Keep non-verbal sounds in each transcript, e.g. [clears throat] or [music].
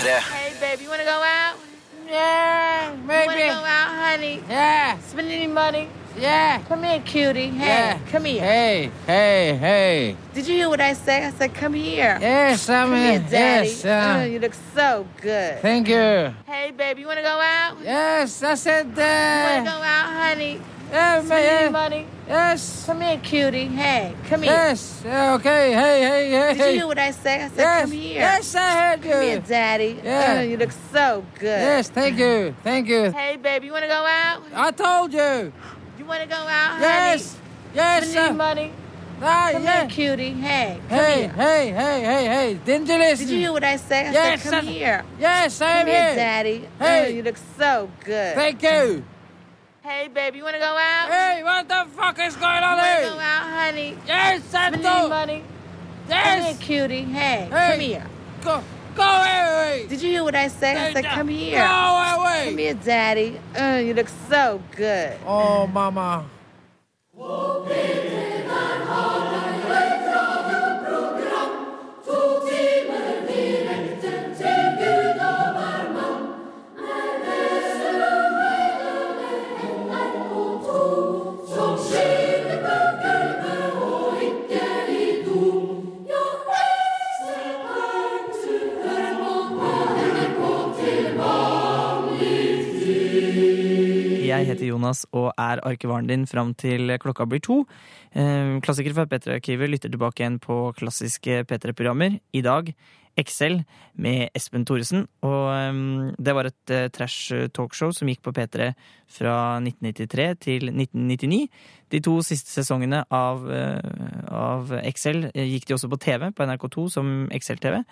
P3. Hey, baby, you wanna go out? Yeah, You maybe. wanna go out, honey? Yeah, Spend any money? yeah. Come here, cutie. Hey, Yeah. come here. Hey, hey, hey. Did you hear what I said? I said, come here. Yes, I'm Come here, here. daddy. Yes, Oh, uh, you look so good. thank you. Hey, baby, you wanna go out? Yes, I said that. You wanna uh, go out, honey? yeah, Spend any money? Yes, Come here, cutie. Hey, come here. yes. uh, Okay, hey, hey, hey. Did you hear what I said? I said, Yes, come here. yes, I heard you. Come here, daddy. Yeah. Oh, you look so good. Yes, thank you, thank you. Hey, baby, you wanna go out? I told you. You wanna go out, Yes, honey? yes. Spend any Uh, money? ah, Come yeah. here, cutie. Hey, come Hey, here. hey, hey, hey, hey. Didn't you listen? Did you hear what I said? I Yes, said, come I- here. Yes, I am Come here, here. daddy. Hey. Oh, you look so good. Thank you. Hey, baby, you wanna go out? Hey, what the fuck is going on wanna here? go out, honey? Yes, Spend any do. money? Come here, Yes. cutie. Hey, Hey. come here. Go, go away. Did you hear what I said? I said, come here. Go away. Come here, daddy. Oh, you look so good. Oh, mama. Heter Jonas og er arkivaren din fram til klokka blir to. Klassiker Klassikere fra P3-arkivet lytter tilbake igjen på klassiske P3-programmer. I dag Excel med Espen Thoresen. Og eh, det var et eh, trash talkshow som gikk på P3 fra 1993 til 1999. De to siste sesongene av, eh, av Excel eh, gikk de også på TV, på NRK2 som Excel-TV.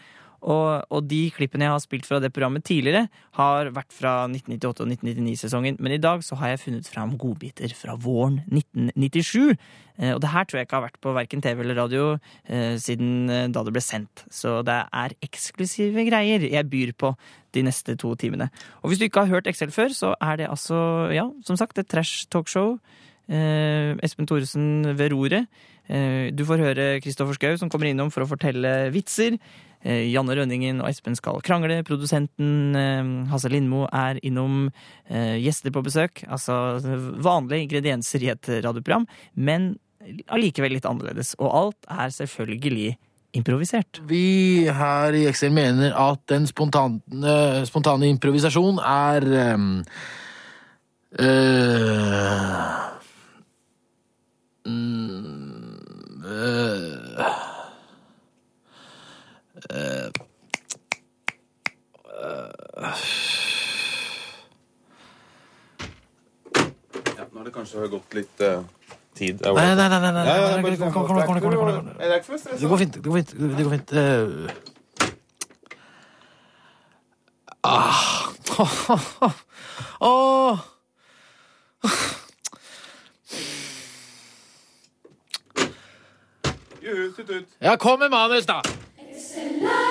Og, og de klippene jeg har spilt fra det programmet tidligere, har vært fra 1998 og 1999-sesongen. Men i dag så har jeg funnet fram godbiter fra våren 1997. Eh, Og det her tror jeg ikke har vært på verken TV eller radio eh, siden eh, da det ble sendt. Så det er eksklusive greier jeg byr på de neste to timene. Og hvis du ikke har hørt Excel før, så er det altså, ja, som sagt, et trash talkshow. Eh, Espen Thoresen ved roret. Eh, du får høre Kristoffer Schou som kommer innom for å fortelle vitser. Eh, Janne Rønningen og Espen skal krangle. Produsenten eh, Hasse Lindmo er innom. Gjester på besøk. Altså vanlige ingredienser i et radioprogram, men allikevel litt annerledes. Og alt er selvfølgelig improvisert. Vi her i Excel mener at den spontane, spontane improvisasjon er øh, Ja, nå har det kanskje gått litt uh, tid. Nei, nei, nei. nei, nei, nei, nei, kom. Det går fint. Det går fint. Det går fint. Uh. Ah. [laughs] Ja, kom med manus, da! er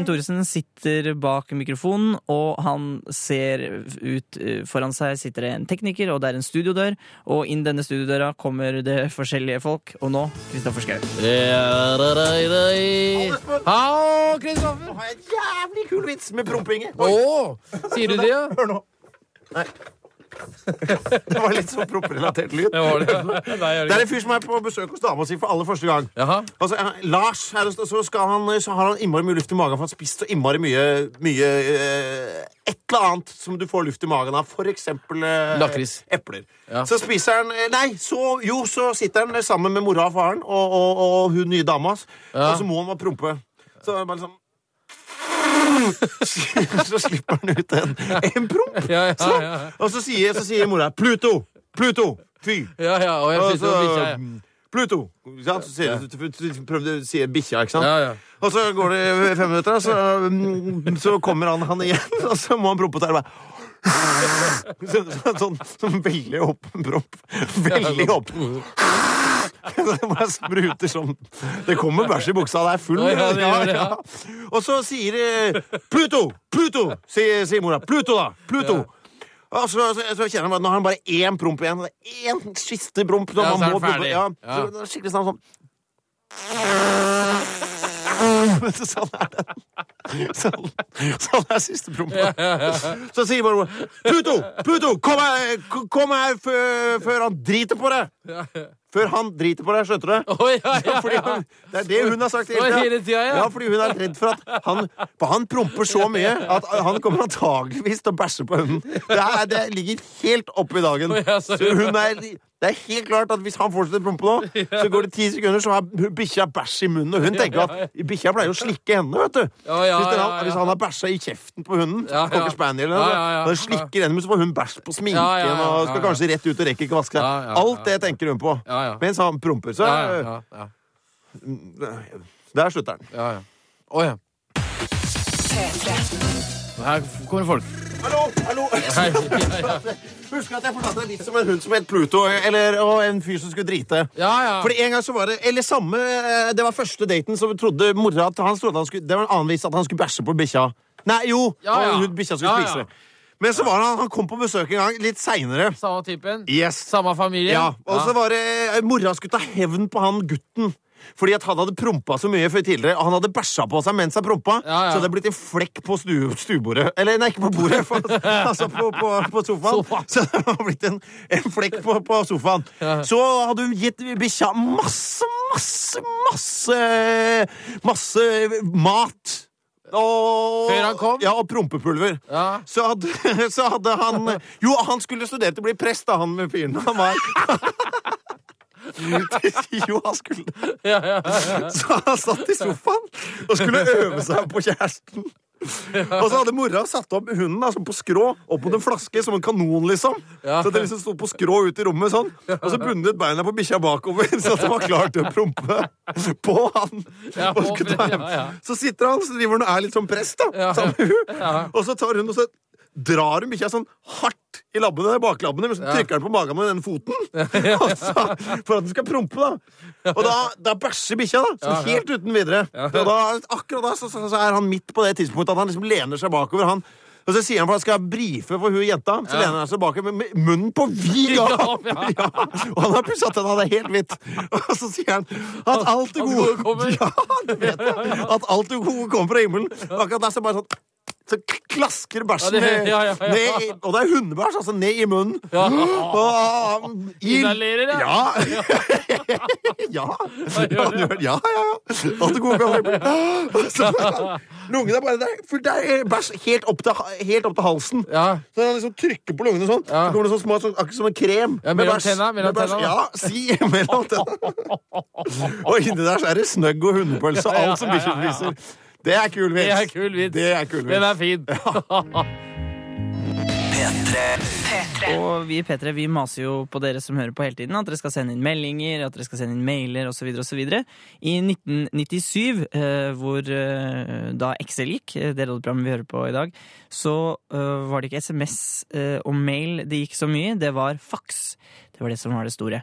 Espen Thoresen sitter bak mikrofonen, og han ser ut eh, Foran seg sitter det en tekniker, og det er en studiodør. Og inn denne studiodøra kommer det forskjellige folk. Og nå Kristoffer Schou. Hallo, Kristoffer! Nå har jeg en jævlig kul vits med prompinger. Å, sier du det, ja? Hør nå. Nei. Det var litt sånn promperelatert lyd. Det var det. [laughs] Nei, Det er en fyr som er på besøk hos dama si for aller første gang. Altså, eh, Lars så, han, så har han innmari mye luft i magen, for han har spist så innmari mye, mye eh, et eller annet som du får luft i magen av. Eksempel eh, Lakris. epler. Ja. Så spiser han eh, Nei, så, jo, så sitter han sammen med mora og faren og, og, og hun nye dama Ja. og så må han bare prompe. Så bare sånn [laughs] så slipper han ut en, en promp. Ja, ja, Så, ja. og så sier, så sier mora 'Pluto! Pluto! Fy!' Ja, ja, og jeg Og så, bikkja. ja. Pluto! Ikke? Så sier, du prøvde å si bikkja, ikke sant? Ja, ja. Og så går det fem minutter, og så, mm, så kommer han, han igjen, og så må han prompe der. Bare. [laughs] Så, så, sånn, sånn veldig åpen promp. Veldig åpen. [laughs] Det spruter sånn. Det kommer bæsj i buksa. Det er full ja, ja, ja. Og så sier eh, Pluto! Pluto! Sier, sier mora. Pluto, da! Pluto! Og så, så, så kjenner han Nå har han bare én promp igjen. Én siste promp. Ja, så er han ferdig. Ja. Så det er skikkelig sånn sånn Sånn er det. Sånn, sånn er siste prompa. Så sier bare Pluto! Pluto! Kom her, kom her før, før han driter på deg! Før han driter på deg, skjønte du? Å, ja, ja, Fordi ja. han, det er det hun har sagt hele tida, ja. ja, fordi hun er redd for at han han promper så mye at han kommer antageligvis til å bæsje på hunden. Det, er, det ligger helt oppe i dagen. Ja, så- hun er, det er helt klart at hvis han fortsetter å prompe nå, så går det ti sekunder, så har bikkja bæsj i munnen. Og hun tenker at bikkja pleier å slikke henne, vet du. Ja, ja, hvis, den, ja, hvis han har bæsja i kjeften på hunden, Ja, ja. cocker spaniel, ja, ja. så slikker henne, så får hun bæsj på sminken Ja, ja, ja, og skal ja, ja. kanskje rett ut og rekker ikke vaske seg. Ja, ja, Alt det tenker hun på. Ja, ja. Mens han promper. Så der slutter den. ja, ja. Å ja. Her kommer folk. Hallo! hallo Hei, ja, ja. Husk at jeg fortalte en vits om en hund som het Pluto, eller, og en fyr som skulle drite. Ja, ja. Fordi en gang så var det Eller samme eh, Det var første daten, så trodde mora at han trodde han skulle Det var en annen vits at han skulle bæsje på bikkja. Nei, jo! Ja, ja. Bikkja skulle Ja, ja. Men så var han, han kom på besøk en gang, litt seinere. Samme typen. Yes. Samme familie. Ja, og så var det eh, Mora skulle ta hevn på han gutten. Fordi at han hadde prompa så mye før tidligere, og han hadde bæsja på seg mens han prompa. Ja, ja. Så det hadde blitt en flekk på stu, stuebordet. Eller nei, ikke på bordet, [laughs] for, altså på, på, på sofaen. Sofa. Så det hadde blitt en, en flekk på, på sofaen. Så hadde hun gitt bikkja masse, masse, masse Masse mat. Og, Før han kom? Ja, og prompepulver. Ja. Så, hadde, [laughs] så hadde han Jo, han skulle studere til å bli prest, da, han med fyren. Han var [laughs] Jo, han skulle ja, ja. Så han satt i sofaen og skulle øve seg på kjæresten. [laughs] Og så hadde mora satt opp hunden altså, på skrå opp mot en flaske som en kanon, liksom. Ja. Så det liksom sto på skrå ute i rommet sånn. Og så bundet beina på bikkja bakover, [laughs] så at den var klar til å prompe [laughs] på han. Ja, hjem. ja. Så sitter han så driver han og er litt sånn prest, da. Ja. Sammen med hun. Og så tar hun og så drar hun bikkja sånn hardt i labbene, baklabbene, så trykker den på magen med den foten. [laughs] [laughs] Så, for at den skal prompe, da. Og da, da bæsjer bikkja, da. Så Ja, ja. helt uten videre. Og da, akkurat da så, så, er han midt på det tidspunktet at han liksom lener seg bakover. Han, og så sier han for han skal brife for hun jenta, så Ja. lener han seg bakover med munnen på vid gap. Ja, [laughs] Ja. Og han har pussa tenna, det er helt hvitt. Og så sier han at alt det gode. Ja, du vet det. At alt det gode kommer fra himmelen. Akkurat der så bare sånn så klasker bæsjen Ja, det- [laughs] ja, ja, ned i- Og det er hundebæsj, altså, ned i munnen. Ja. Og, um, i- Inhalerer, [laughs] ja. ja. ja. Alt [laughs] det gode kommer fra himmelen. Så- Lungene er bare der. For det er bæsj helt opp til, helt opp til halsen. Ja. Så han liksom trykker på lungene sånn. Så kommer det sånn små, sånn, akkurat som en krem. Ja, med bæsj. Ja, si mellom tenna. Og inni der så er det snøgg og hundepølse. Ja, Alt som ja. spiser. Det er kul vits. Det er kul vits. Det er kul vits. Den er fin. P3. Og vi i P3 vi maser jo på dere som hører på hele tiden, at dere skal sende inn meldinger, at dere skal sende inn mailer osv. osv. I 1997, eh, hvor eh, da Excel gikk, eh, det radioprogrammet vi hører på i dag, så eh, var det ikke SMS og mail det gikk så mye, det var fax. Det var det som var det store.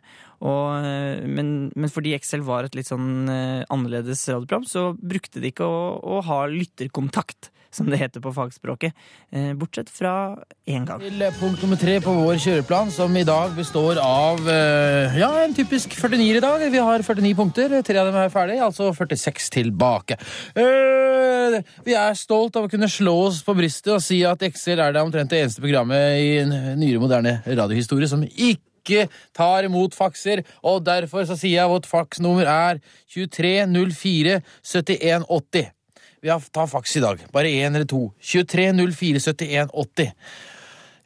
Og, eh, men, men fordi Excel var et litt sånn eh, annerledes radioprogram, så brukte de ikke å, å ha lytterkontakt, som det heter på fagspråket. Eh, bortsett fra én gang. Til punkt nummer tre på vår kjøreplan, som i dag består av ja, en typisk 49 i dag. Vi har 49 punkter. Tre av dem er ferdig, altså 46 tilbake. Vi er stolt av å kunne slå oss på brystet og si at Excel er det omtrent det eneste programmet i nyere, moderne radiohistorie som ikke tar imot fakser, og derfor så sier jeg vårt faksnummer er 2304 7180. Vi tar faks i dag. Bare én eller to. 2304 7180.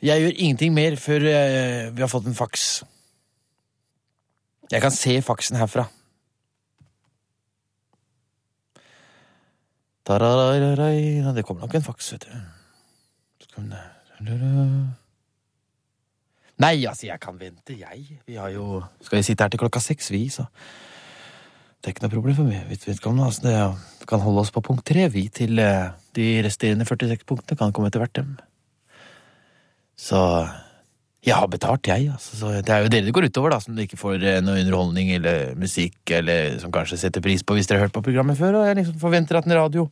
Jeg gjør ingenting mer før eh, vi har fått en faks. Jeg kan se faksen herfra. Det kommer nok en faks, vet du. Nei, altså, jeg kan vente, jeg. Vi har jo Skal vi sitte her til klokka seks, vi, så Det er ikke noe problem for meg. Vi om altså, det kan holde oss på punkt tre, vi, til eh, de resterende 46 punktene kan komme etter hvert, dem. Så Jeg har betalt, jeg. Altså, så det er jo dere det går utover, da, som ikke får eh, noe underholdning eller musikk, eller som kanskje setter pris på hvis dere har hørt på programmet før, og jeg liksom forventer at en radio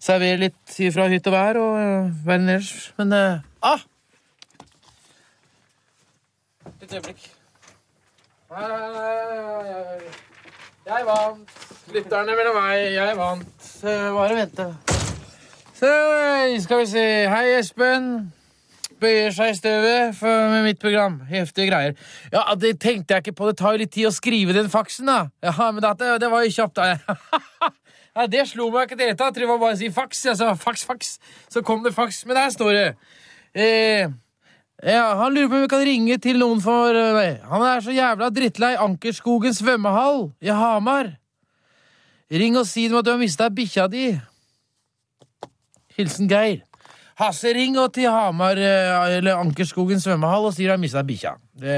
serverer litt fra hytt og vær og uh, verden ellers. Men eh, ah! Et øyeblikk. Jeg vant. Lytterne mellom meg. Jeg vant. Bare vente. Så skal vi se. Hei, Espen. Bøyer seg i støvet med mitt program. Heftige greier. Ja, Det tenkte jeg ikke på. Det tar jo litt tid å skrive den faksen, da. Ja, men det, det var jo kjapt, da. [laughs] ja, det slo meg ikke i det hele tatt. Jeg var bare å si faks. Jeg sa faks, faks. Så kom det faks. Men der står det. Eh, ja, Han lurer på om vi kan ringe til noen for Nei, Han er så jævla drittlei Ankerskogen svømmehall i Hamar. Ring og si dem at du har mista bikkja di. Hilsen Geir. Hasse, ring og til Hamar eh, eller Ankerskogen svømmehall og si du har mista bikkja. Det,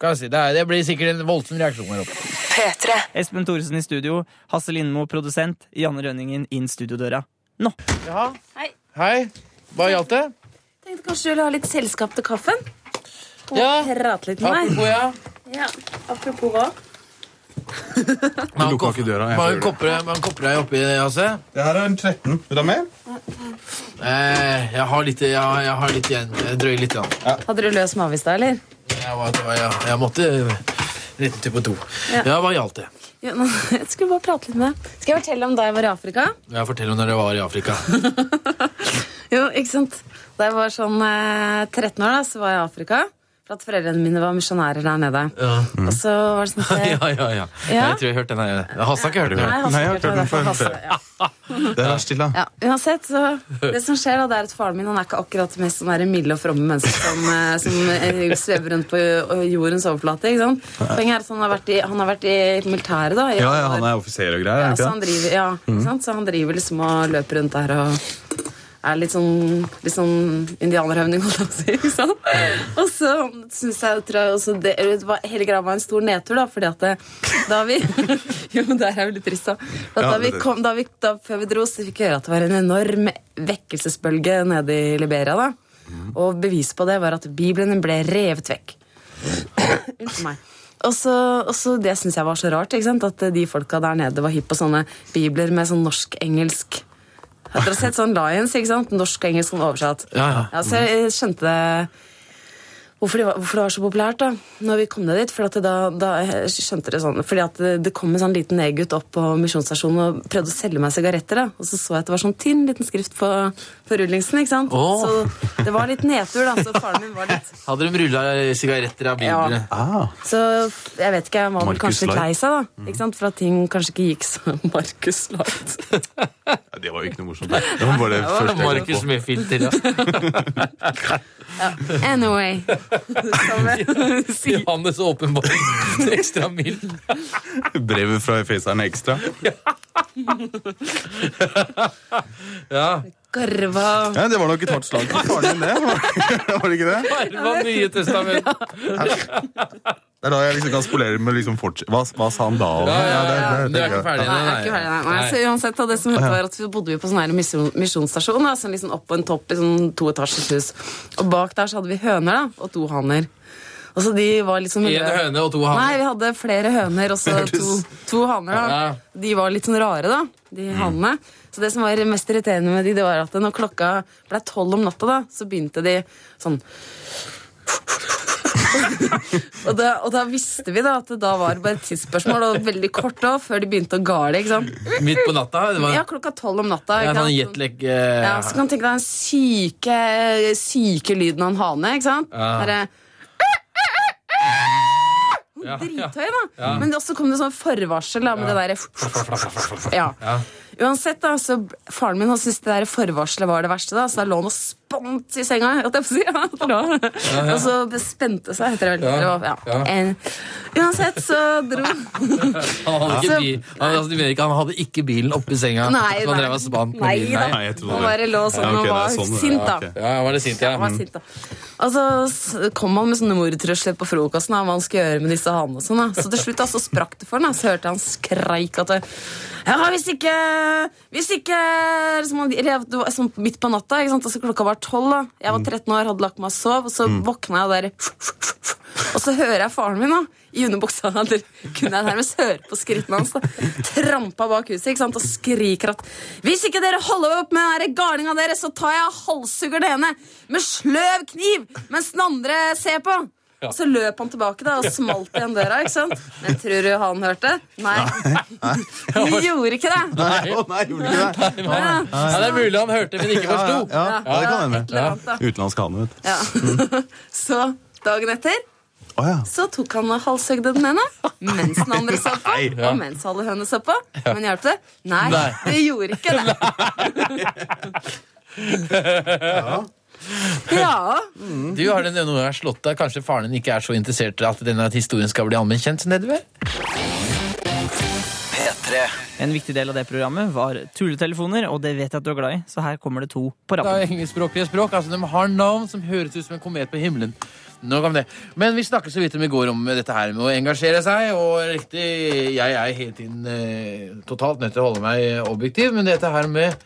kan jeg si. det, er- det blir sikkert en voldsom reaksjon her oppe. P3. Espen Thoresen i studio, Hasse Lindmo produsent, Janne Rønningen inn studiodøra. Nå! Ja. Hei. Hei. Hva gjaldt det? Tenkte kanskje du ville ha litt selskap til kaffen? Og Ja. prate litt med Apropos, ja. Ja. Apropos hva? [laughs] Du lukka ikke døra, Mange kopper, mange kopper er oppi, Hasse? Det her er en 13. Vil du ha mer? Eh, jeg har litt, jeg, har- jeg har litt igjen. Jeg drøyer litt. Ja. Hadde du løs mavis i stad, eller? Jeg, var, jeg, jeg måtte rette til på to. Ja. Ja, hva gjaldt det? Ja, [laughs] jeg skulle bare prate litt med deg. Skal jeg fortelle om da jeg var i Afrika? Jeg fortell om når jeg var i Afrika. [laughs] Jo, ikke sant? Da jeg var sånn eh, 13 år, da, så var jeg i Afrika. For at foreldrene mine var misjonærer der nede. Ja. Og så var det sånn at [laughs] jeg, ja, ja, ja. Ja. Jeg tror jeg har hørt den her. Hasse har ikke hørt den. Nei, Nei, jeg har ikke hørt den det før. Ja. [laughs] Det er stille. Ja, uansett, så Det som skjer da, det er at faren min han er ikke akkurat mest sånn der milde og fromme mennesker som, eh, som eh, svever rundt på jo- jordens overflate. ikke sant? Poenget er at han har vært i, han har vært i militæret. da. i Ja, alle ja, år. han er offiser og greier. Ja, er så han ikke det? driver, ja, ikke sant? så han driver liksom og løper rundt der og er litt sånn, litt sånn indianerhøvding, holdt jeg på å si. Sant? Og så syns jeg tror jeg også det, var, Hele greia var en stor nedtur, da, fordi at det, da vi [laughs] Jo, det er jo litt trist, da. da, da vi kom, da vi, før vi dro, så fikk vi høre at det var en enorm vekkelsesbølge nede i Liberia. da. Og beviset på det var at Bibelen ble revet vekk. [coughs] Unnskyld meg. Og så Det syns jeg var så rart. ikke sant? At de folka der nede var hypp på sånne bibler med sånn norsk-engelsk Har ha sett sånn Lions? ikke sant? Norsk og engelsk oversatt. oversatt. Ja, ja. så jeg skjønte det Hvorfor det, var, hvorfor det var så populært da Når vi kom ned dit. For at det da, da skjønte det sånn Fordi at det, det kom en sånn liten negergutt opp på misjonsstasjonen og prøvde å selge meg sigaretter. da Og så så jeg at det var sånn tynn liten skrift på, på rullingsen. ikke sant? Oh. Så det var litt nedtur, da. Så faren min var litt [laughs] Hadde de rulla sigaretter av Ja. Ah, Så jeg vet ikke, jeg var vel kanskje Light. lei seg, da. Ikke sant? For at ting kanskje ikke gikk så [laughs] Markus Light. [laughs] ja, det var jo ikke noe morsomt. Det var bare det første jeg Markus kom på. med filter, ja. Anyway. Johannes åpenbart Ekstra mild. Brevet fra Efeseren ekstra. Ja. Garva. Ja, det var nok et hardt slag for faren din, det. Var var det ikke det? Garva Nye testament. Det er da jeg liksom kan spolere med liksom hva, hva sa han da? Ja, ja, ja. det- er ikke ferdig Nei, jeg ikke ferdig, nei. nei. Så uansett, det som hendte var at vi bodde vi på sånn her misjonsstasjon. Sånn liksom opp på en topp i sånn toetasjes hus. Og bak der så hadde vi høner da, og to haner. Og så de var liksom En høne og to haner? Nei, vi hadde flere høner og så to, to haner. da. De var litt sånn rare, da, de hanene. Så det som var mest irriterende med de, det var at når klokka ble tolv om natta, da, så begynte de sånn og, da, og da visste vi da at det da var bare et tidsspørsmål, og veldig kort da, før de begynte å gale. ikke sant? Midt på natta. Det var Ja, klokka tolv om natta. ikke sant? Ja, sånn uh... Ja, så kan du tenke deg den syke, syke lyden av en hane. ikke sant? Ja. Der, ja, ja. Drithøy, da. Men også kom det sånn forvarsel da, med det derre ja. Uansett, da, så faren min han syntes det der forvarselet var det verste, da, så da lå han og spant i senga. holdt jeg på å si. [laughs] Ja, ja, ja. Og så spente seg, heter det vel. Ja, Ja. ja. En- Uansett, så dro [laughs] Han hadde ikke, Så- bil, han, altså, han hadde ikke bilen oppi senga? Nei, nei. han drev og spant på Nei bilen? Nei, Han bare lå sånn og var sånn sint, da. ja, Ja, var det sint, ja? Han var sint, da. Og så kom han med sånne mordtrusler på frokosten da, hva han skulle gjøre med disse hanene. Sånn. Så til slutt da, så sprakk det for han. da. Så hørte han skreik at det, Ja, hvis ikke Hvis ikke liksom, sånn midt på natta? Altså, klokka var tolv. Jeg var 13 år, hadde lagt meg og sov, og så våkna jeg der Og så hører jeg faren min da, i underbuksa. [laughs] Der kunne jeg nærmest høre på skrittene hans. da. Trampa bak huset ikke sant? og skriker at hvis ikke dere holder opp med den garninga deres, så tar jeg og halshugger det ene med sløv kniv mens den andre ser på. Og så løp han tilbake da, og smalt igjen døra. ikke sant? Men tror du han hørte? Nei. Han [laughs] gjorde ikke det. Nei, å, nei, gjorde ikke det? Ja. Ja, det er mulig han hørte, men ikke forsto. Ja, ja, det kan hende. Utenlandsk hane, vet du. Ja. [laughs] Så dagen etter Oh, ja. så tok han og halshøgde den ene mens den andre så på, og mens alle hønene så på. Men hjalp det? Nei, Nei. det gjorde ikke det. [laughs] Ja. Du har den noen gang slått deg. Kanskje faren din ikke er så interessert i at denne historien skal bli allment kjent? nedover? P3. En viktig del av det programmet var tulletelefoner, og det vet jeg at du er glad i, så her kommer det to på Det er engelskspråklige språk. altså De har navn som høres ut som en komet på himmelen. Nok om det. Men vi snakket så vidt om i går om dette her med å engasjere seg. Og riktig, jeg er hele tiden eh, totalt nødt til å holde meg objektiv, men dette her med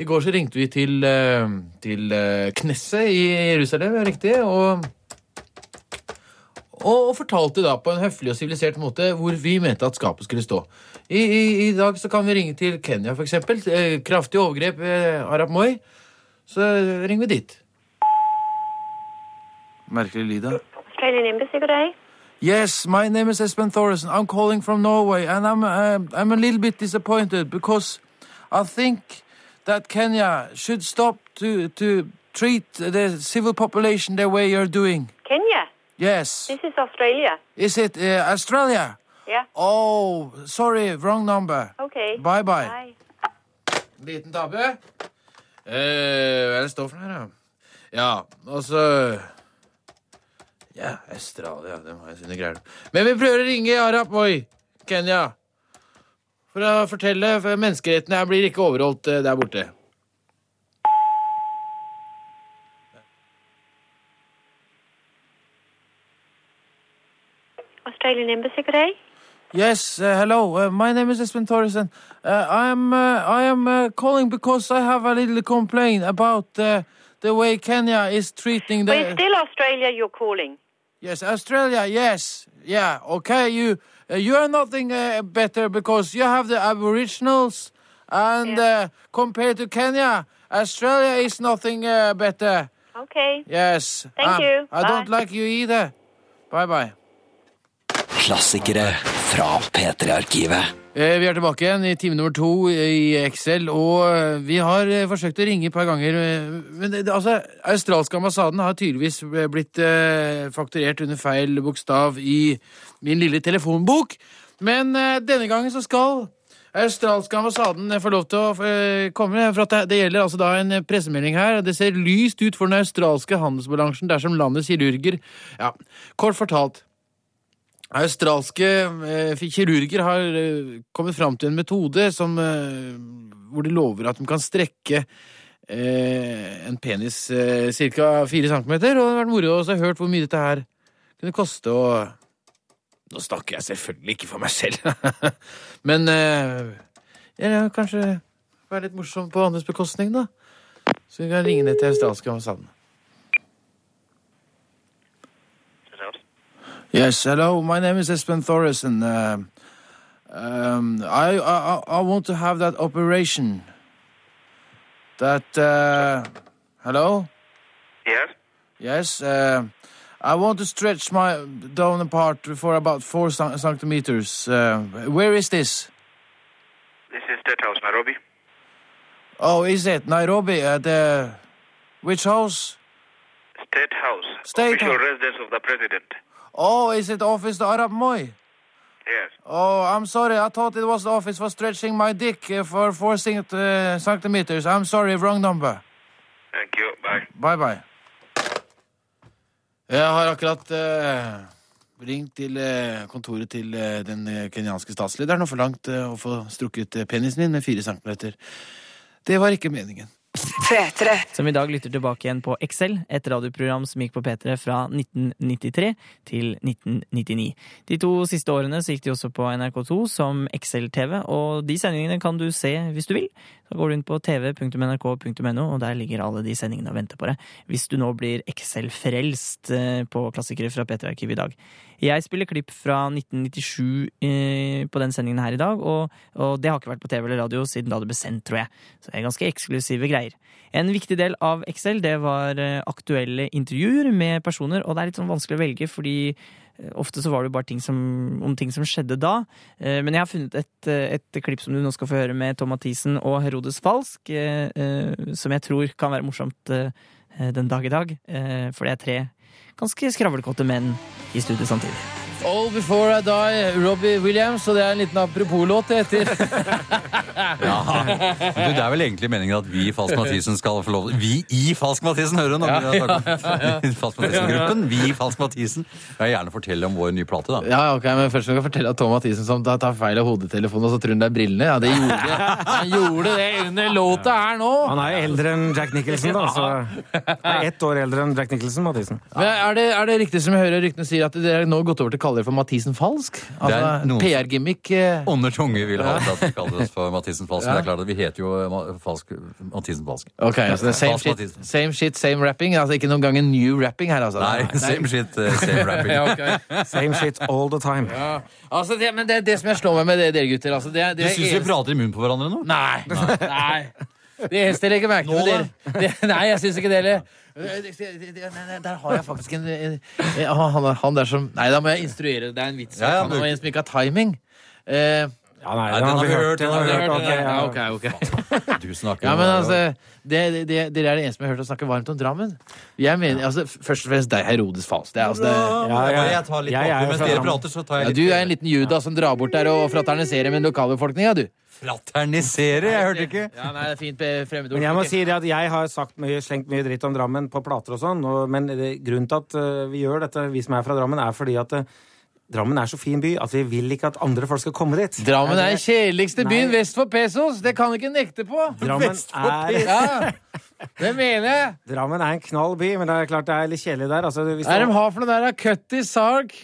I går så ringte vi til, eh, til eh, Knesset i Jerusalem, er riktig, og og fortalte da på en høflig og sivilisert måte hvor vi mente at skapet skulle stå. I, i, I dag så kan vi ringe til Kenya, for eksempel. Eh, kraftig overgrep ved Arab Moi. Så ringer vi dit. Merkelig lyd, da. Yes, my name is Espen Thoresen. I'm calling from Norway, and I'm uh, I'm a little bit disappointed because I think that Kenya should stop to to treat the civil population the way you're doing. Kenya. Yes, This is Australia. is it uh, Australia? Yeah. Oh, sorry, wrong number. Okay. Bye bye. Bye. Liten tabbe. Eh, hva er det står for noe her, da? Ja, og så Ja, Australia, de har sine greier. Men vi prøver å ringe Arab Moi, Kenya. For å fortelle, for menneskerettene her blir ikke overholdt eh, der borte. Australian Embassy, good day. Yes, uh, hello. Uh, my name is Espen Thoresen. Uh, I am uh, I am uh, calling because I have a little complaint about uh, the way Kenya is treating the. But it's still Australia you're calling. Yes, Australia. Yes, yeah. Okay, you uh, you are nothing uh, better because you have the Aboriginals, and Yeah. uh, compared to Kenya, Australia is nothing uh, better. Okay. Yes. Thank Um, you. I don't like you either. Bye bye. Klassikere fra P3-arkivet. Eh, Vi er tilbake igjen i time nummer to i Excel, og eh, vi har eh, forsøkt å ringe et par ganger. Men det, altså, australske ambassaden har tydeligvis blitt fakturert under feil bokstav i min lille telefonbok. Men denne gangen så skal australske ambassaden få lov til å komme. For det, gjelder altså da en pressemelding her. Det ser lyst ut for den australske handelsbalansen dersom landets kirurger Ja, kort fortalt. Australske eh, kirurger har eh, kommet fram til en metode som, eh, hvor de lover at de kan strekke eh, en penis eh, ca. fire centimeter. Og det har vært moro å ha hørt hvor mye dette her kunne koste. Og nå snakker jeg selvfølgelig ikke for meg selv, [laughs] men eh, ja, kanskje være litt morsom på andres bekostning, da. Så vi kan ringe ned til australske ambassaden. Yes, hello. My name is Espen Thoresen. Uh, um, I, I I want to have that operation. That uh, hello. Yes. Yes. Uh, I want to stretch my down part for about four centimeters. Uh, where is this? This is State House, Nairobi. Oh, is it Nairobi? At the which house? State House. State official House. residence of the president. Oh, is it office the Arab Moy? Yes. Oh, I'm sorry. I thought it was the office for stretching my dick uh, for four uh, centimeters. I'm sorry, wrong number. Thank you. Bye. Bye, bye. Jeg har akkurat eh, ringt til eh, kontoret til eh, den eh, kenyanske statslederen og forlangt eh, å få strukket eh, penisen min med fire centimeter. Det var ikke meningen. P3. Som i dag lytter tilbake igjen på Excel, et radioprogram som gikk på P3 fra 1993 til 1999. De to siste årene så gikk de også på NRK2 som Excel-TV, og de sendingene kan du se hvis du vil. Da går du inn på tv.nrk.no, og der ligger alle de sendingene og venter på deg. Hvis du nå blir Excel-frelst eh, på klassikere fra P3-arkivet i dag. Jeg spiller klipp fra 1997 eh, på den sendingen her i dag, og, og det har ikke vært på TV eller radio siden da det ble sendt, tror jeg. Så det er ganske eksklusive greier. En viktig del av Excel det var eh, aktuelle intervjuer med personer, og det er litt sånn vanskelig å velge, fordi eh, ofte så var det bare ting som, om ting som skjedde da. Eh, Men jeg har funnet et, et klipp som du nå skal få høre med Tom Mathisen og Herodes Falsk, som jeg tror kan være morsomt den dag i dag. For det er tre ganske skravlekåte menn i studiet samtidig. All Before I Die, Robbie Williams, og det er en liten apropos-låt det heter. [laughs] Ja. Du, det er vel egentlig meningen at vi i Falsk Mathisen skal få lov Vi i Falsk Mathisen, hører du? nå? [laughs] [laughs] Falsk Mathisen-gruppen. Vi i Falsk Mathisen. Jeg vil gjerne fortelle om vår nye plate, da. Ja, ok, men Først skal jeg fortelle at Tom Mathisen som tar, feil av hodetelefonen og så tror han det er brillene. Ja, det gjorde, Han gjorde det under låta her nå! Han er jo eldre enn Jack Nicholson, da. Så han er ett år eldre enn Jack Nicholson, Mathisen. Men er det, er det riktig som jeg hører ryktene sier, at dere nå gått over til å det for Mathisen Falsk? Altså PR-gimmick? eh, tunge vil ha at vi kaller oss for Mathisen Falsk. Men det er klart at vi heter jo Falsk, Mathisen Falsk. Ok, altså det er same Falsk shit, same shit, same rapping? Altså ikke noen gang en new rapping her, altså? Nei, same shit, eh, same rapping. [laughs] Ja, okay. Same shit all the time. Ja. Altså, det, men det er det som jeg slår meg med det, dere gutter. Altså, det, det Du syns vi prater i munnen på hverandre nå? Nei. Nei. Det eneste jeg legger merke til dere det, Nei, jeg syns ikke det heller. Det- det- det- nei, nei, Der har jeg faktisk en, en, han, han der som Nei, da må jeg instruere. Det er en vits. Ja, ja, han er en som ikke har timing. Eh, Ja, nei, Nei, den har vi hørt, den har vi hørt. ok, ja, ja. ok, ok. Du snakker Ja, men altså, det, det, det, Dere er det eneste jeg har hørt å snakke varmt om Drammen. Jeg mener, altså, Først og fremst deg, Herodes Falsk. Det er, altså, det, Ja, ja. ja. Jeg tar litt er bakgrunn mens dere prater, så tar jeg litt du er en liten juda som drar bort der og fraterniserer med lokalbefolkninga, du. Fraternisere? Jeg hørte ikke. Ja, nei, det er fint fremmedord. Men jeg må si det at jeg har sagt mye, slengt mye dritt om Drammen på plater og sånn, men grunnen til at eh, vi gjør dette, vi som er fra Drammen, er fordi at eh, Drammen er så fin by at vi vil ikke at andre folk skal komme dit. Drammen er den kjedeligste byen Nei. vest for pesos! Det kan du ikke nekte på! Drammen er, Ja, det mener jeg. Drammen er en knall by, men det er klart det er litt kjedelig der. Altså, hvis Hva er det- de har for noe der? Cutty Sark?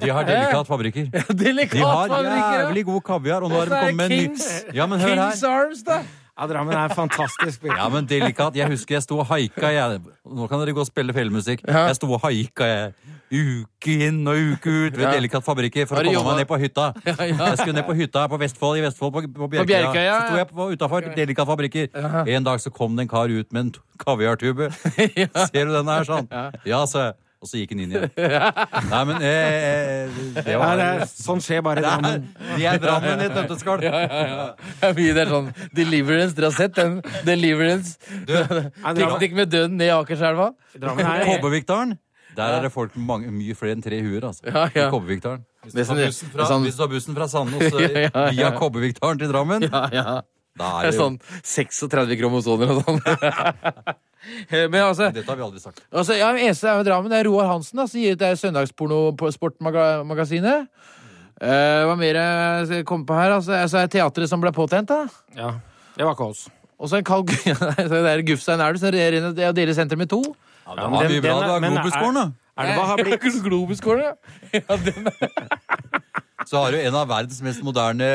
De har [laughs] delikatfabrikker. De har fabrikker, jævlig god kaviar, og nå har de kommet med en ny Ja, men hør her. Arms, da. ja, Drammen er en fantastisk by. Ja, men delikat. Jeg husker jeg sto og haika. Jeg. Nå kan dere gå og spille fellemusikk. Ja. Jeg sto og haika jeg. Uke inn og uke ut ved Ja. Delikat fabrikker for å komme komme meg ned på hytta. [laughs] Ja, ja. Jeg skulle ned på hytta på Vestfold, i Vestfold, på, på Bjerkøya. Bjerkøya, Så sto jeg på- utafor Delikat fabrikker. Ja. En dag så kom det en kar ut med en kaviartube. [laughs] Ser du den her, sånn? Ja, sa jeg. Og så gikk han inn igjen. [laughs] Nei, men eh, det Ja, var det er, sånn skjer bare i Drammen. Vi er Drammen i et nøtteskall. Ja, ja, ja. Det er mye det er sånn Deliverance. Dere har sett den? Deliverance. Piknik med døden ned i Akerselva. Er Kobbervikdalen. Der er det folk med mange, mye flere enn tre huer. altså. Ja, ja. I Kobbervikdalen. Hvis, Det du tar bussen fra- sånn- hvis du tar bussen fra Sandnes [laughs] eh, Ja, ja, ja. via Kobbervikdalen til Drammen, Ja, ja. da Det er er det jo sånn 36 kromosoner og sånn. [laughs] Men altså, Dette har vi aldri sagt. altså ja, eneste er jo Drammen, det er Roar Hansen, da, som gir ut det søndagsporno-sportmagasinet. Uh, hva mer jeg skal komme på her? Altså, altså er teatret som ble påtent, da. Ja, det var ikke oss. Og så en kald [laughs] det er Gufstein er du, så det er det er senter med to. Ja, det var mye bra. Det var men er- Globusgården, da. Er det bare har blitt Globusgården, ja. ja den, [laughs] Så har du en av verdens mest moderne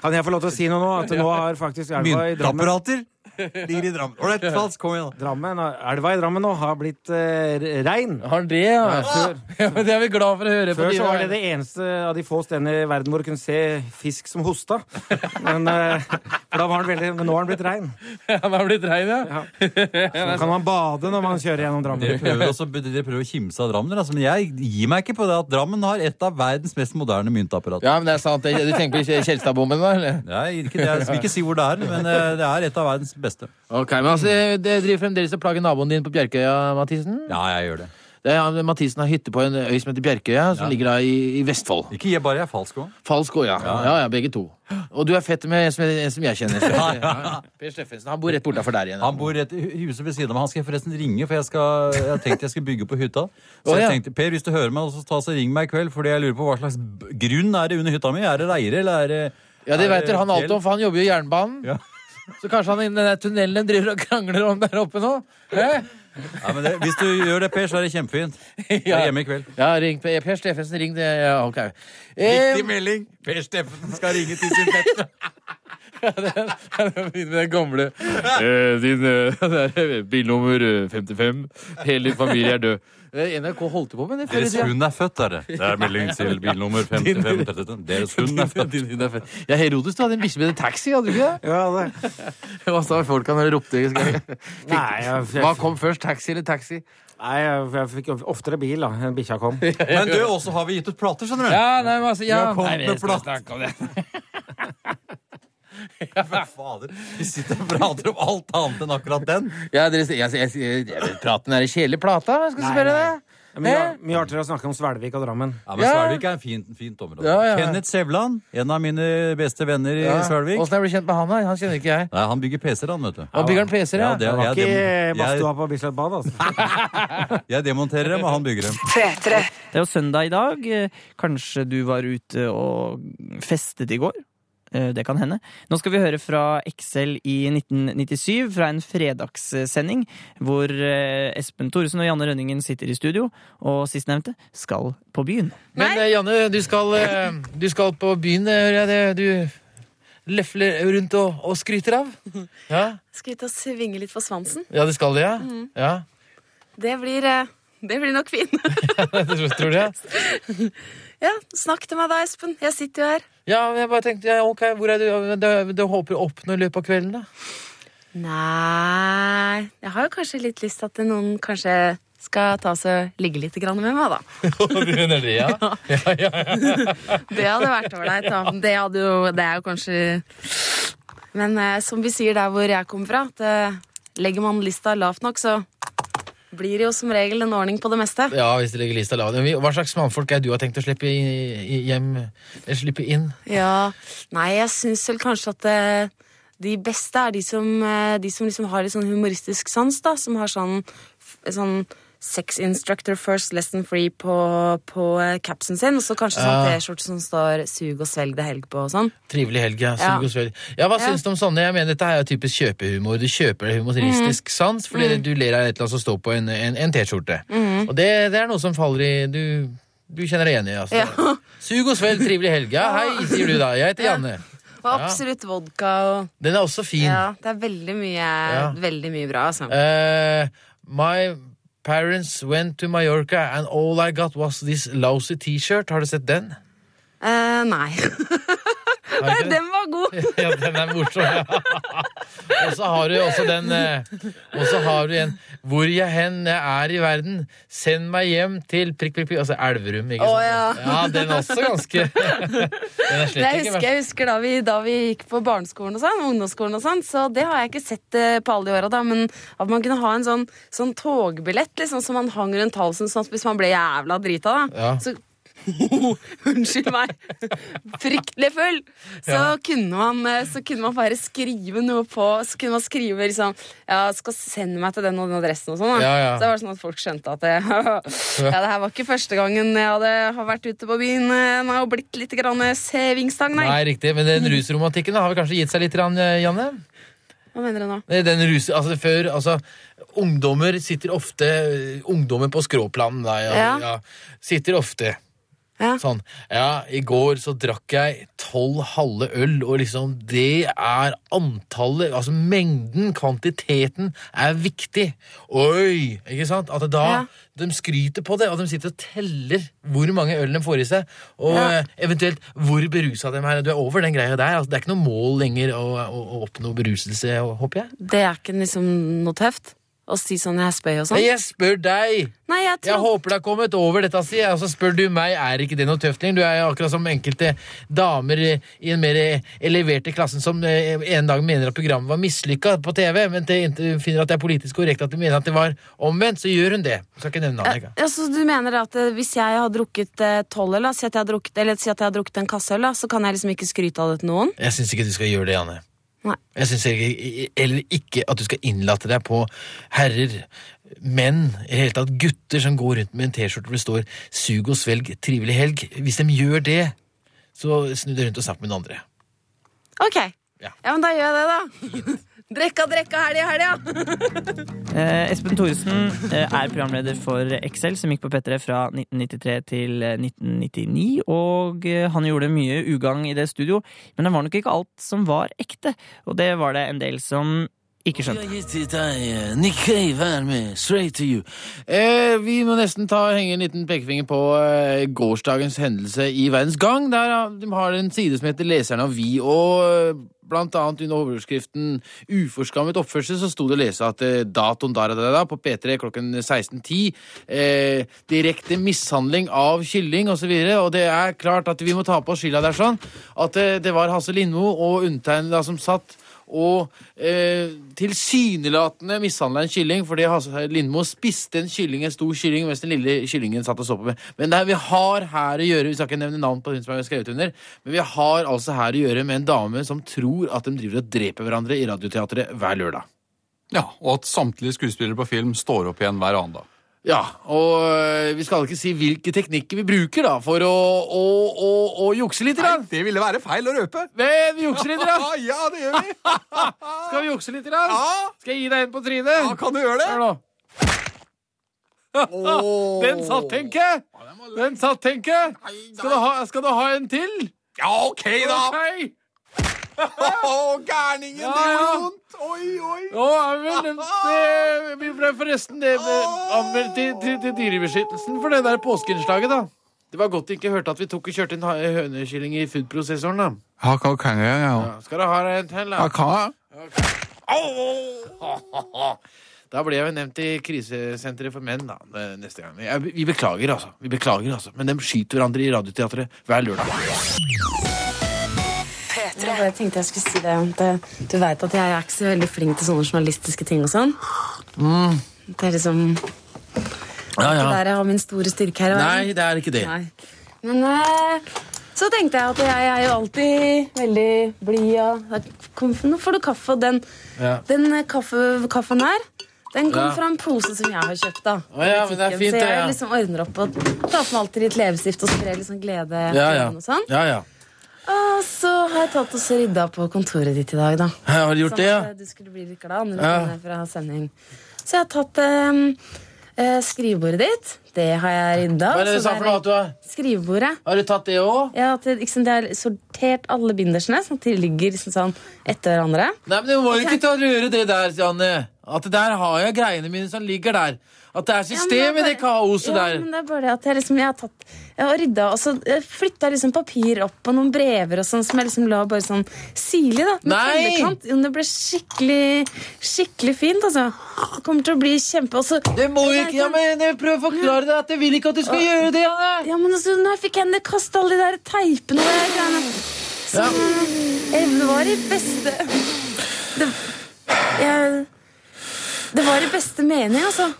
Kan jeg få lov til å si noe nå? At nå har faktisk Elva i Drammen. Ligger i Drammen. Ålreit, falsk, kom igjen. Drammen, Elva i Drammen nå har blitt uh, rein. har det, ja. før- [laughs] ja men det er vi glad for å høre. Før så var det det eneste av de få stedene i verden hvor du kunne se fisk som hosta. Men, uh, da var den veldig, men nå har den blitt rein. [laughs] Ja, Han har blitt rein, ja. Så [laughs] kan man bade når man kjører gjennom Dere Drammen. prøver, også, dere prøver å kimse av Drammen, altså, men jeg gir meg ikke på det at Drammen har et av verdens mest moderne myntapparat. Ja, men det er sant. Du tenker på Kjelstadbommen, da? eller? Nei, ikke det. Jeg skal ikke si hvor det er, men eh, det er et av verdens beste. Ok, men altså, Det driver fremdeles og plager naboen din på Bjerkøya, Mathisen? Ja, jeg gjør det. Det er, Mathisen har hytte på en øy som heter Bjerkøya, som Ja. ligger da i, i Vestfold. Ikke jeg, bare jeg er falsk òg. Falsk òg, ja. ja. Ja, begge to. Og du er fett med en som, en som jeg kjenner. [laughs] Ja, ja. Per Steffensen. Han bor rett bortafor der igjen. Han bor rett i huset ved siden av meg. Han skal jeg forresten ringe, for jeg, skal, jeg har tenkt jeg skal bygge på hytta. Så jeg tenkte, Per, hvis du hører meg, så ta så ring meg i kveld, fordi jeg lurer på hva slags grunn er det under hytta mi. Er det reire, eller er det Ja, det veit dere han alt om, for han jobber jo i jernbanen. Ja. Så kanskje han i den tunnelen driver og krangler om der oppe nå? Ja, men det, hvis du gjør det, Per, så er det kjempefint. Jeg er hjemme i kveld. Ja, ring Per Per Steffensen, ring det. Ja, ok. Viktig Eh, melding. Per Steffensen skal ringe til sin fetter. [laughs] Det gamle. Eh, din eh, [laughs] det er bilnummer eh, 55. Hele din familie er død. Eh, NRK holdt på med det før i Deres tida. hund er født, er det. Det er melding til bilnummer 5532. Deres hund er født. Din din er født. Ja, Herodes, du hadde en bikkje med en taxi, hadde du ikke det? Ja, det. [laughs] Hva sa folka når de ropte? [laughs] Nei, jeg, Hva jeg, kom først, taxi eller taxi? nei, jeg, jeg fikk oftere bil da enn bikkja kom. Men du, også har vi gitt ut plater, skjønner du. Ja, nei, men altså, ja. Vi har kommet Nei, med skal platt. snakke om det. [laughs] Fader, vi sitter og prater om alt annet enn akkurat den. Ja, dere, jeg, jeg, jeg, jeg praten er i kjedelige plata, hva skal Nei, spørre deg? Mye, mye artigere å snakke om Svelvik og Drammen. Ja, men Ja. Svelvik er en fint, fint område. Ja, ja. Kenneth Sevland, en av mine beste venner i Ja. Svelvik. Åssen er du kjent med han, da? Han kjenner ikke jeg. Nei, han bygger PC-er, han, vet du. Han bygger han PC-er, ja. Ja, det, var ikke badstua på Bislett Bad, altså. [laughs] jeg demonterer dem, og han bygger dem. Det er jo søndag i dag. Kanskje du var ute og festet i går? Eh, Det kan hende. Nå skal vi høre fra Excel i 1997, fra en fredagssending, hvor eh, Espen Thoresen og Janne Rønningen sitter i studio, og sistnevnte skal på byen. Men eh, Janne, du skal, du skal på byen, hører jeg det du lefler rundt og, og skryter av? [laughs] Ja, Skal ut og svinge litt på svansen. ja det skal det, ja. ja. Det blir, det blir nok fint. [laughs] Det tror jeg. [laughs] ja, snakk til meg da, Espen. Jeg sitter jo her. Ja, men jeg bare tenkte, ja, ok, hvor er du, du, du håper å oppnå i løpet av kvelden, da? Nei Jeg har jo kanskje litt lyst til at noen kanskje skal ta seg ligge litt med meg, da. [laughs] du mener det, ja? [laughs] ja, ja, ja. [laughs] Det hadde vært ålreit, da. Det, hadde jo, det er jo kanskje Men eh, som vi sier der hvor jeg kommer fra, at eh, legger man lista lavt nok, så blir jo som regel en ordning på det meste. Ja, hvis det ligger lista lav. Hva slags mannfolk er du har tenkt å slippe hjem slippe inn? Ja, Nei, jeg syns vel kanskje at eh, de beste er de som, eh, de som liksom har litt sånn humoristisk sans, da. Som har sånn, sånn Sex instructor first lesson free på, på capsen sin. Og så kanskje sånn. T-skjorte som står 'sug og svelg det helg' på og sånn. Trivelig helg, ja. Sug og svelg. Ja, hva Ja. syns du om sånne? Jeg mener, Dette er jo typisk kjøpehumor. Du kjøper det humoristisk sans fordi du ler av et eller annet som står på en, en, en T-skjorte. Og det, det er noe som faller i Du, du kjenner deg igjen i, altså. Ja. [laughs] Sug og svelg, trivelig helg. Ja, hei, sier du da. Jeg heter Ja. Janne. Og absolutt vodka og Den er også fin. Ja, det er veldig mye, veldig mye bra, altså. Uh, my parents went to Mallorca and all I got was this lousy T-shirt. Har du sett den? Eh, nei. [laughs] Ikke? Den var god! [laughs] Ja, den er morsom. Ja. [laughs] og så har du også den eh, Og så har du en Hvor jeg hen jeg er i verden, send meg hjem til prikk, prikk, prikk. Altså Elverum, ikke sant? ja. den er også ganske [laughs] Den er slett Jeg husker, jeg husker da, vi, da vi gikk på barneskolen og sånn, ungdomsskolen og sånn, så det har jeg ikke sett eh, på alle de åra, da, men at man kunne ha en sånn, sånn togbillett liksom, som man hang rundt halsen sånn at hvis man ble jævla drita, da, Ja. så [laughs] Unnskyld meg. Fryktelig full. Så, Ja. kunne man, eh, så kunne man bare skrive noe på Så kunne man skrive liksom Ja, skal sende meg til den og den adressen og sånn. Ja, ja. Så det var sånn at folk skjønte at det, [laughs] ja, det her var ikke første gangen jeg hadde har vært ute på byen eh, og blitt litt grann sevingstang, nei. Nei, riktig. Men den rusromantikken da, har vel kanskje gitt seg litt, grann, eh, Janne? Hva mener du nå? Eh, Den rus, altså før, altså Ungdommer sitter ofte Ungdommer på skråplanen da, Ja. ja, Sitter ofte Ja. Sånn, ja, i går så drakk jeg tolv halve øl, og liksom det er antallet, altså mengden, kvantiteten, er viktig. Oi! Ikke sant? At da Ja. de skryter på det, og de sitter og teller hvor mange øl de får i seg, og Ja. eh, eventuelt hvor berusa de er. Du er over den greia der. Altså, det er ikke noe mål lenger å, å, å oppnå beruselse, håper jeg. Det er ikke liksom noe tøft å si sånn jeg spør' og sånn? Jeg spør deg! Nei, jeg tror... Jeg håper det har kommet over dette, sier jeg. Og så spør du meg, er ikke det noe tøft lenger? Du er akkurat som enkelte damer i den mer eleverte klassen som eh, en dag mener at programmet var mislykka på TV, men til hun finner at det er politisk korrekt at de mener at det var omvendt, så gjør hun det. Jeg skal ikke nevne navnet. ja, så Du mener at eh, hvis jeg har drukket eh, tolv øl, si at jeg har drukket, eller si at jeg har drukket en kasse øl, så kan jeg liksom ikke skryte av det til noen? Jeg syns ikke du skal gjøre det, Janne. Nei. Jeg syns heller ikke at du skal innlate deg på herrer, menn, i det hele tatt gutter som går rundt med en T-skjorte hvor det står 'sug og svelg, trivelig helg'. Hvis de gjør det, så snu deg rundt og snakk med noen andre. Ok, Ja, men da gjør jeg det, da. Drekka, drekka, helga, helga. Eh, Espen Thoresen eh, er programleder for Excel, som gikk på P3 fra 1993 til eh, 1999. Og eh, han gjorde mye ugagn i det studio, men det var nok ikke alt som var ekte. Og det var det en del som ikke skjønte. You. Eh, vi må nesten ta henge en liten pekefinger på eh, gårsdagens hendelse i Verdens Gang. Der de har en side som heter Leserne og vi. og... eh, Blant annet under overskriften 'Uforskammet oppførsel' så sto det å lese at eh, datoen der og der på P3 klokken 16.10 eh, Direkte mishandling av kylling osv. Og, så og det er klart at vi må ta på oss skylda der sånn. At eh, det var Hasse Lindmo og undertegnede som satt og eh, tilsynelatende mishandla en kylling fordi Lindmo spiste en kylling, en stor kylling mens den lille kyllingen satt og så på. med. Men det her, vi har her å gjøre Vi skal ikke nevne navn på hun som har skrevet under, men vi har altså her å gjøre med en dame som tror at de driver og dreper hverandre i Radioteatret hver lørdag. Ja, Og at samtlige skuespillere på film står opp igjen hver annen dag. Ja, og øh, vi skal ikke si hvilke teknikker vi bruker da for å, å, å, å jukse litt. Nei, Det ville være feil å røpe. [laughs] Men vi jukser litt. Da. [laughs] ja, det gjør vi. [laughs] Skal vi jukse litt? Da? Ja. Skal jeg gi deg en på trynet? Ja, kan du gjøre det? Hør nå. Den satt, tenker jeg! Den satt, tenker jeg! Skal du ha, skal du ha en til? Ja, ok, da. Ok. [laughs] Å, gærningen, Ja, det gjorde vondt. Oi, oi. Ja, vi vel det, Vi ble forresten det anmeldt til, til, til Dyrebeskyttelsen for det der påskeinnslaget, da. Det var godt de ikke hørte at vi tok og kjørte en hønekylling i foodprosessoren, da. Ja, hva kan jeg, ja. Ja, skal du ha en til, da? Ja, hva? [laughs] Da ble jeg jo nevnt i krisesenteret for menn da, neste gang. Jeg, vi beklager, altså. Vi beklager, altså. Men de skyter hverandre i Radioteatret hver lørdag. Jeg bare tenkte jeg skulle si det. at, eh, Du veit at jeg er ikke så veldig flink til sånne journalistiske ting og sånn. Det er liksom Ja, Det er der jeg har min store styrke her. Nei, det er ikke det. Nei. Men eh, så tenkte jeg at jeg er jo alltid veldig blid og kom- Nå får du kaffe, og den, Ja. den eh, kaffe, kaffen her den kom Ja. fra en pose som jeg har kjøpt. da Å ja, men det er fint, Så jeg ja. liksom ordner opp og tar på meg alltid litt leppestift og sprer liksom glede. Ja, ja. og sånn. ja, ja. Og så har jeg tatt og rydda på kontoret ditt i dag, da. Har du gjort det, ja? Sånn at du skulle bli litt glad når du Ja. fra sending. Så jeg har tatt um, eh, skrivebordet ditt. Det har jeg rydda. Hva er det du sa for noe? at du har- Skrivebordet. Har du tatt det òg? Ja, det, jeg har sortert alle bindersene, sånn at de ligger liksom sånn etter hverandre. Nei, men Du må jo ikke ta og røre det der, Janne. At der har jeg greiene mine som ligger der. At det er system i det kaoset ja, der. men det er bare det at jeg liksom, jeg har tatt Jeg har rydda, og så flytta liksom papir opp og noen brever og sånn som jeg liksom la bare sånn sirlig, da. med Nei! Jo, Det ble skikkelig Skikkelig fint, altså. Det kommer til å bli kjempe... Og så Det må jo ikke Ja, men jeg prøver å forklare deg at jeg vil ikke at du skal gjøre det, Anne. Ja, men altså, fikk jeg henne kaste alle de der teipene og de greiene Så ja. Det var i beste Det, jeg, det var i beste mening, altså.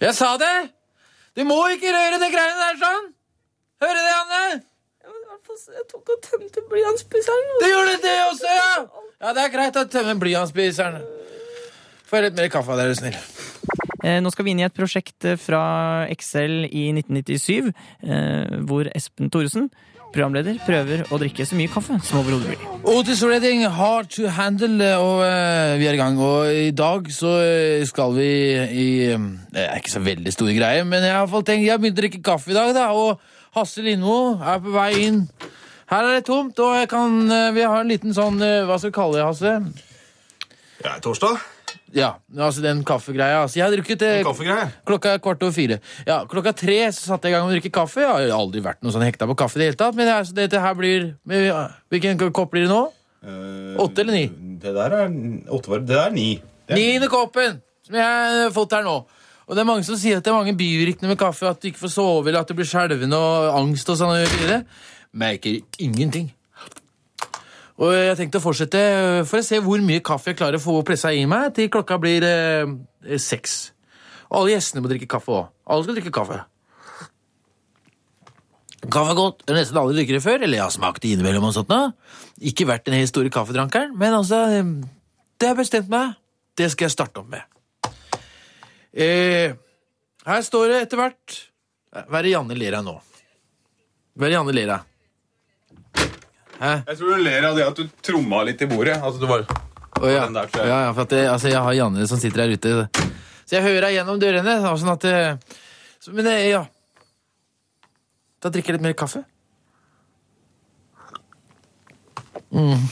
Jeg sa det! Du må ikke røre det greiene der sånn! Hører du det, Anne? Jeg tok og tømte blyantspiseren. Du gjorde det også, ja! Ja, Det er greit å tømme blyantspiseren. Få litt mer kaffe, er dere snill. Eh, Nå skal vi inn i et prosjekt eh, fra Excel i 1997, eh, hvor Espen Thoresen, programleder, prøver å drikke så mye kaffe som overhodet mulig. Otis Redding, Hard to Handle, og uh, vi er i gang. Og i dag så eh, skal vi i eh, Det er ikke så veldig store greier, men jeg har tenkt Jeg har begynt å drikke kaffe i dag, da, og Hasse Lindmo er på vei inn. Her er det tomt, og jeg kan, uh, vi har en liten sånn uh, Hva skal vi kalle det, Hasse? Ja, torsdag. Ja, altså den kaffegreia. Altså, jeg har drukket eh, Kaffegreie. klokka er kvart over fire. Ja, Klokka tre så satte jeg i gang med å drikke kaffe. Jeg har aldri vært noe sånn hekta på kaffe. i det hele tatt, Men det er, dette her blir Hvilken kopp blir det nå? Åtte eller ni? Det der er åtte var, Det er ni. Er- Niende koppen som jeg har fått her nå. Og det er mange som sier at det er mange bivirkninger med kaffe, at du ikke får sove, eller at du blir skjelven og angst og sånn. Merker ingenting. Og jeg tenkte å fortsette øh, for å se hvor mye kaffe jeg klarer å få pressa i meg til klokka blir eh, seks. Og alle gjestene må drikke kaffe òg. Alle skal drikke kaffe. Kaffe er godt. Jeg har nesten aldri drukket det før. Eller jeg har smakt det innimellom. og sånt nå. Ikke vært den helt store kaffedrankeren, men altså eh, Det har bestemt meg. Det skal jeg starte opp med. Eh, her står det etter hvert Hva er det Janne ler av nå? Hva er det Janne ler av? Jeg tror hun ler av det at du tromma litt i bordet. Altså, du bare... Oh, ja. Der, jeg. ja, for at det, altså, jeg har Janne som sitter her ute. Så jeg hører deg gjennom dørene. Sånn at så, Men ja Da drikker jeg litt mer kaffe. Mm.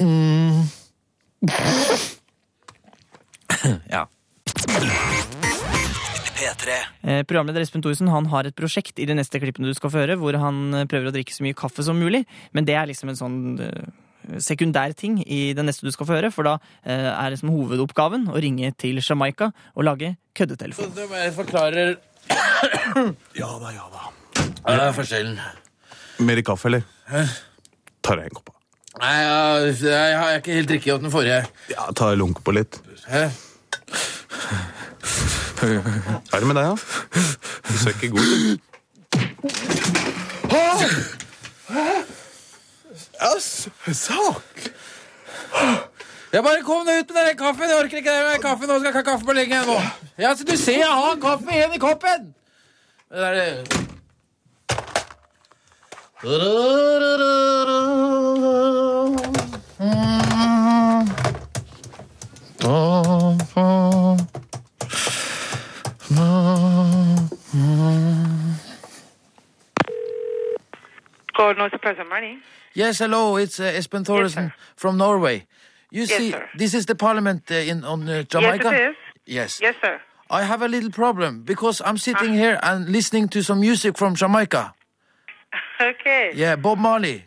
Mm. [laughs] ja. P3. Eh, Programleder Espen Thorsen han har et prosjekt i de neste klippene du skal få høre, hvor han eh, prøver å drikke så mye kaffe som mulig. Men det er liksom en sånn eh, sekundær ting i det neste du skal få høre. For da eh, er liksom hovedoppgaven å ringe til Jamaica og lage køddetelefon. Jeg forklarer [clears throat] Ja da, ja da. Hva er forskjellen? Mer kaffe, eller? Tar jeg en kopp? Nei, ja, jeg har ikke helt drikket opp den forrige. Ja, ta en lunke på litt. Hæ? Hva er det med deg, da? Du ser ikke god ut. Sak! Jeg bare kom deg ut med den kaffen. Jeg orker ikke det med kaffe. Nå skal jeg ha kaffe på lenge nå. Ja, så du ser jeg har kaffe igjen i koppen! Det er det. God money. Yes, hello. It's uh, Espen Thoresen from Norway. You Yes, see, sir. this is the parliament uh, in on uh, Jamaica. Yes, it is. Yes. Yes, sir. I have a little problem because I'm sitting here and listening to some music from Jamaica. [laughs] Okay. Yeah, Bob Marley.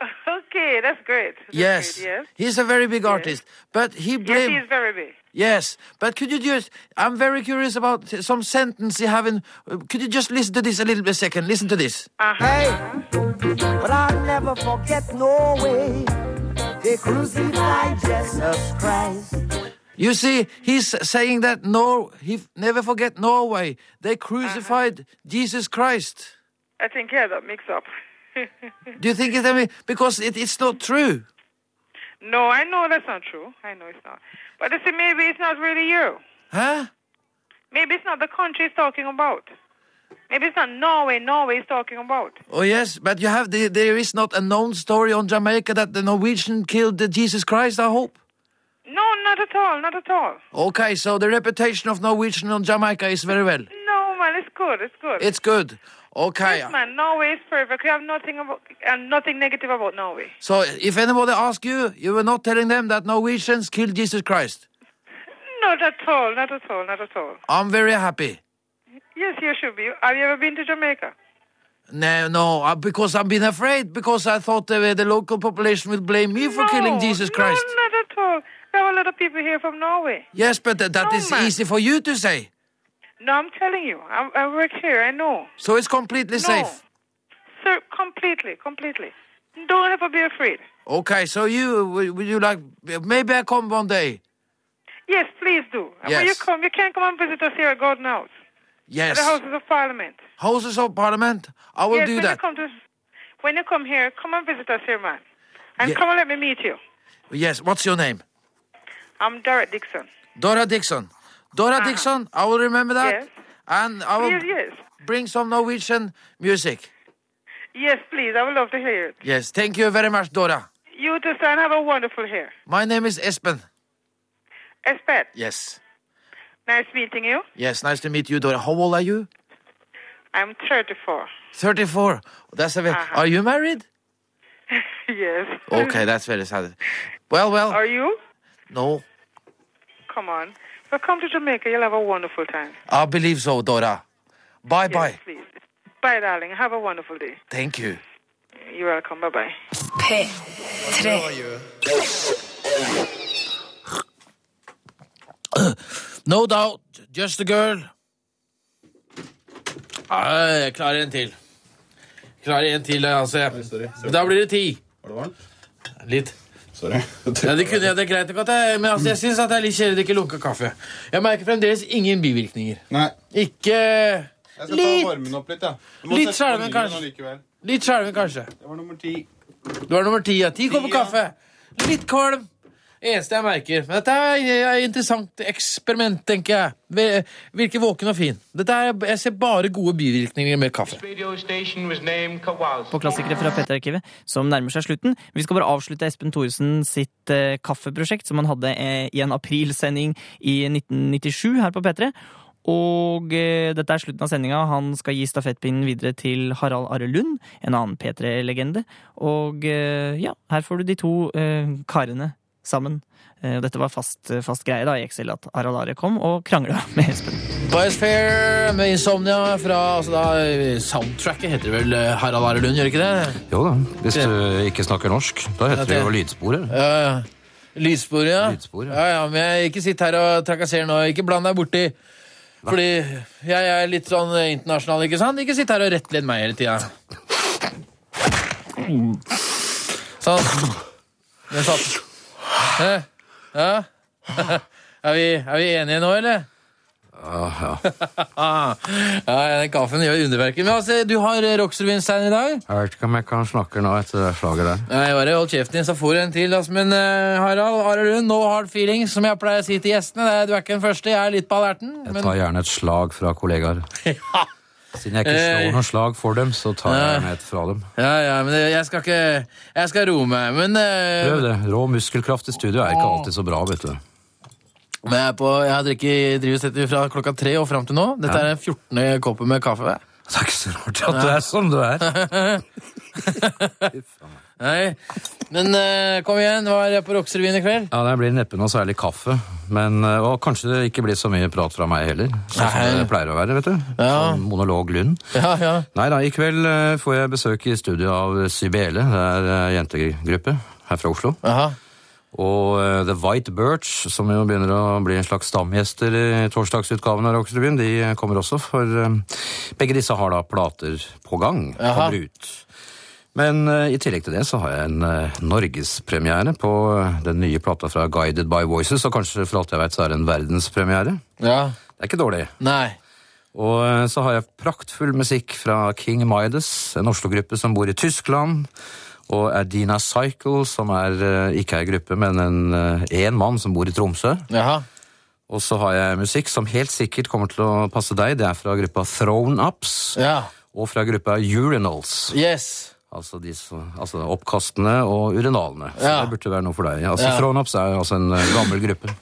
[laughs] Okay, that's great. That's Yes. great, Yes. He's a very big artist, but he Yes, blamed. he is very big. Yes, but could you just? I'm very curious about some sentence you have in. uh, Could you just listen to this a little bit second? Listen to this. Uh-huh. But I'll never forget Norway. They crucified Jesus Christ. You see, he's saying that no, he never forget Norway. They crucified Jesus Christ. I think yeah, that mix up. [laughs] Do you think it's I mean, because it, it's not true? no, I know that's not true. I know it's not. But you see, maybe it's not really you. Huh? Maybe it's not the country he's talking about. Maybe it's not Norway. Norway is talking about. Oh yes, but you have the, there is not a known story on Jamaica that the Norwegian killed the Jesus Christ. I hope. No, not at all. Not at all. Okay, so the reputation of Norwegian on Jamaica is very well. No, good. It's good. It's good. Okay. Yes, man. Norway is perfect. We have nothing about and nothing negative about Norway. So if anybody asks you, you were not telling them that Norwegians killed Jesus Christ. Not at all. Not at all. Not at all. I'm very happy. Yes, you should be. Have you ever been to Jamaica? No, no, uh, because I've been afraid because I thought the, the local population would blame me for killing Jesus Christ. No, not at all. There are a lot of people here from Norway. Yes, but th- that No, is man. easy for you to say. No, I'm telling you. I, I work here. I know. So it's completely No. safe. Sir, completely, completely. Don't ever be afraid. Okay, so you would you like maybe I come one day. Yes, please do. And When you come, you can come and visit us here at House. Yes. At the Houses of Parliament. Houses of Parliament. I will yes, do when that. You come to, when you come here, come and visit us here, man. And Yeah. come and let me meet you. Yes. What's your name? I'm Derek Dixon. Dora Dixon. Dora Dixon. I will remember that. Uh-huh. Yes. And I will Yes, yes. bring some Norwegian music. Yes, please. I would love to hear it. Yes. Thank you very much, Dora. You too, son. Have a wonderful hair. My name is Espen. Espen? Yes. nice meeting you. Yes. Nice to meet you, Dora. How old are you? I'm 34. 34. That's a very, Uh-huh. Are you married? [laughs] yes. Okay, that's very sad. Well, well. Are you? No. Come on. But come to Jamaica. You'll have a wonderful time. I believe so, Dora. Bye Yes, bye. please. Bye, darling. Have a wonderful day. Thank you. You're welcome. Bye bye. P3. No doubt. Just a girl. Ah, Jeg klarer en til. Klarer en til, altså. Da blir det ti. Var det varmt? Litt. Sorry. Ja, det, kunne, det er greit nok at jeg, men altså, jeg syns det er litt kjedelig å drikke lunka kaffe. Jeg merker fremdeles ingen bivirkninger. Nei. Ikke Jeg skal ta Litt, varmen opp litt, ja. Litt skjelven, kanskje. litt skjelven, kanskje. Det var nummer ti. Du er nummer ti. Ja. Ti kopper kaffe. Litt kvalm. Eneste jeg merker Men dette er et interessant eksperiment, tenker jeg. Virker våken og fin. Dette er, jeg ser bare gode bivirkninger med kaffe. på klassikere fra P3-arkivet, som nærmer seg slutten. Vi skal bare avslutte Espen Thoresen sitt eh, kaffeprosjekt, som han hadde eh, i en aprilsending i 1997 her på P3. Og eh, dette er slutten av sendinga. Han skal gi stafettpinnen videre til Harald Are Lund, en annen P3-legende. Og eh, ja, her får du de to eh, karene sammen. Eh, Dette var fast, fast greie da i Excel at Harald Are kom og krangla [laughs] med Espen. Biosphere Fair med Insomnia fra altså da, Soundtracket heter vel eh, Harald Are Lund, gjør ikke det? Jo da, hvis du ikke snakker norsk. Da heter det jo lydsporet. Ja, ja. Lydspor, ja. Lydspor, ja. ja. Men jeg, ikke sitt her og trakasser nå. Ikke bland deg borti. Fordi jeg er litt sånn internasjonal, ikke sant? Ikke sitt her og rettledd meg hele tida. Sånn. Den satt. Ja? [laughs] Er vi, er vi enige nå, eller? [laughs] Ja, ja, den kaffen gjør underverker. Men altså, du har Rocksrevyen-stein i dag? Jeg vet ikke om jeg kan snakke nå etter det slaget der. Nei, bare hold kjeften din, så får du en til. Altså. Men uh, Harald Are Lund, no hard feelings, som jeg pleier å si til gjestene. Du er ikke den første, jeg er litt på alerten. Jeg tar gjerne et slag fra kollegaer. [laughs] Siden jeg ikke Eh. slår noe slag for dem, så tar jeg gjerne et fra dem. Ja, ja, men jeg skal ikke Jeg skal roe meg, men uh, Prøv det. Rå muskelkraft i studio er ikke alltid så bra, vet du. Men jeg, er på, jeg har drikket drivhussetter fra klokka tre og fram til nå. Dette er den 14. koppen med kaffe. Det er ikke så rart at du er som du er. [laughs] Nei, men uh, kom igjen, hva er det på Rocksrevyen i kveld? Ja, Det blir neppe noe særlig kaffe. Men, uh, og kanskje det ikke blir så mye prat fra meg heller. Sånn som det pleier å være, vet du. Sånn monolog Lund. Ja, ja. Nei da, i kveld uh, får jeg besøk i studio av Sybele. Det er uh, jentegruppe her fra Oslo. Aha. Og The White Birch, som jo begynner å bli en slags stamgjester i torsdagsutgaven av Rocksrevyen, de kommer også, for begge disse har da plater på gang. Kommer ut. Men eh, i tillegg til det så har jeg en uh, norgespremiere på eh, den nye plata fra Guided by Voices, og kanskje for alt jeg vet så er det en verdenspremiere. Ja. Det er ikke dårlig. Nei. Og så har jeg praktfull musikk fra King Midas, en Oslo-gruppe som bor i Tyskland. Og Adina Cycle, som er ikke ei gruppe, men en, en mann som bor i Tromsø. Jaha. Og så har jeg musikk som helt sikkert kommer til å passe deg. Det er fra gruppa Thrown Ups. Ja. Og fra gruppa Urinals. Yes. Altså, de, som- altså oppkastene og urinalene. Så Ja. det burde være noe for deg. Altså, Ja. Thrown er altså en eh, gammel gruppe.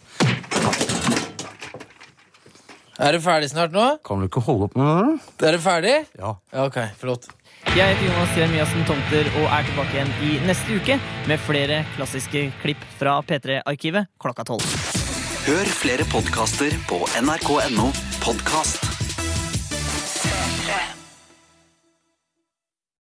Er du ferdig snart nå? Kan du ikke holde opp med det? da? Er du ferdig? Ja. Ja, ok, flott. Jeg heter Jonas Jeremiassen Tomter og er tilbake igjen i neste uke med flere klassiske klipp fra P3-arkivet klokka tolv. Hør flere podkaster på nrk.no podkast.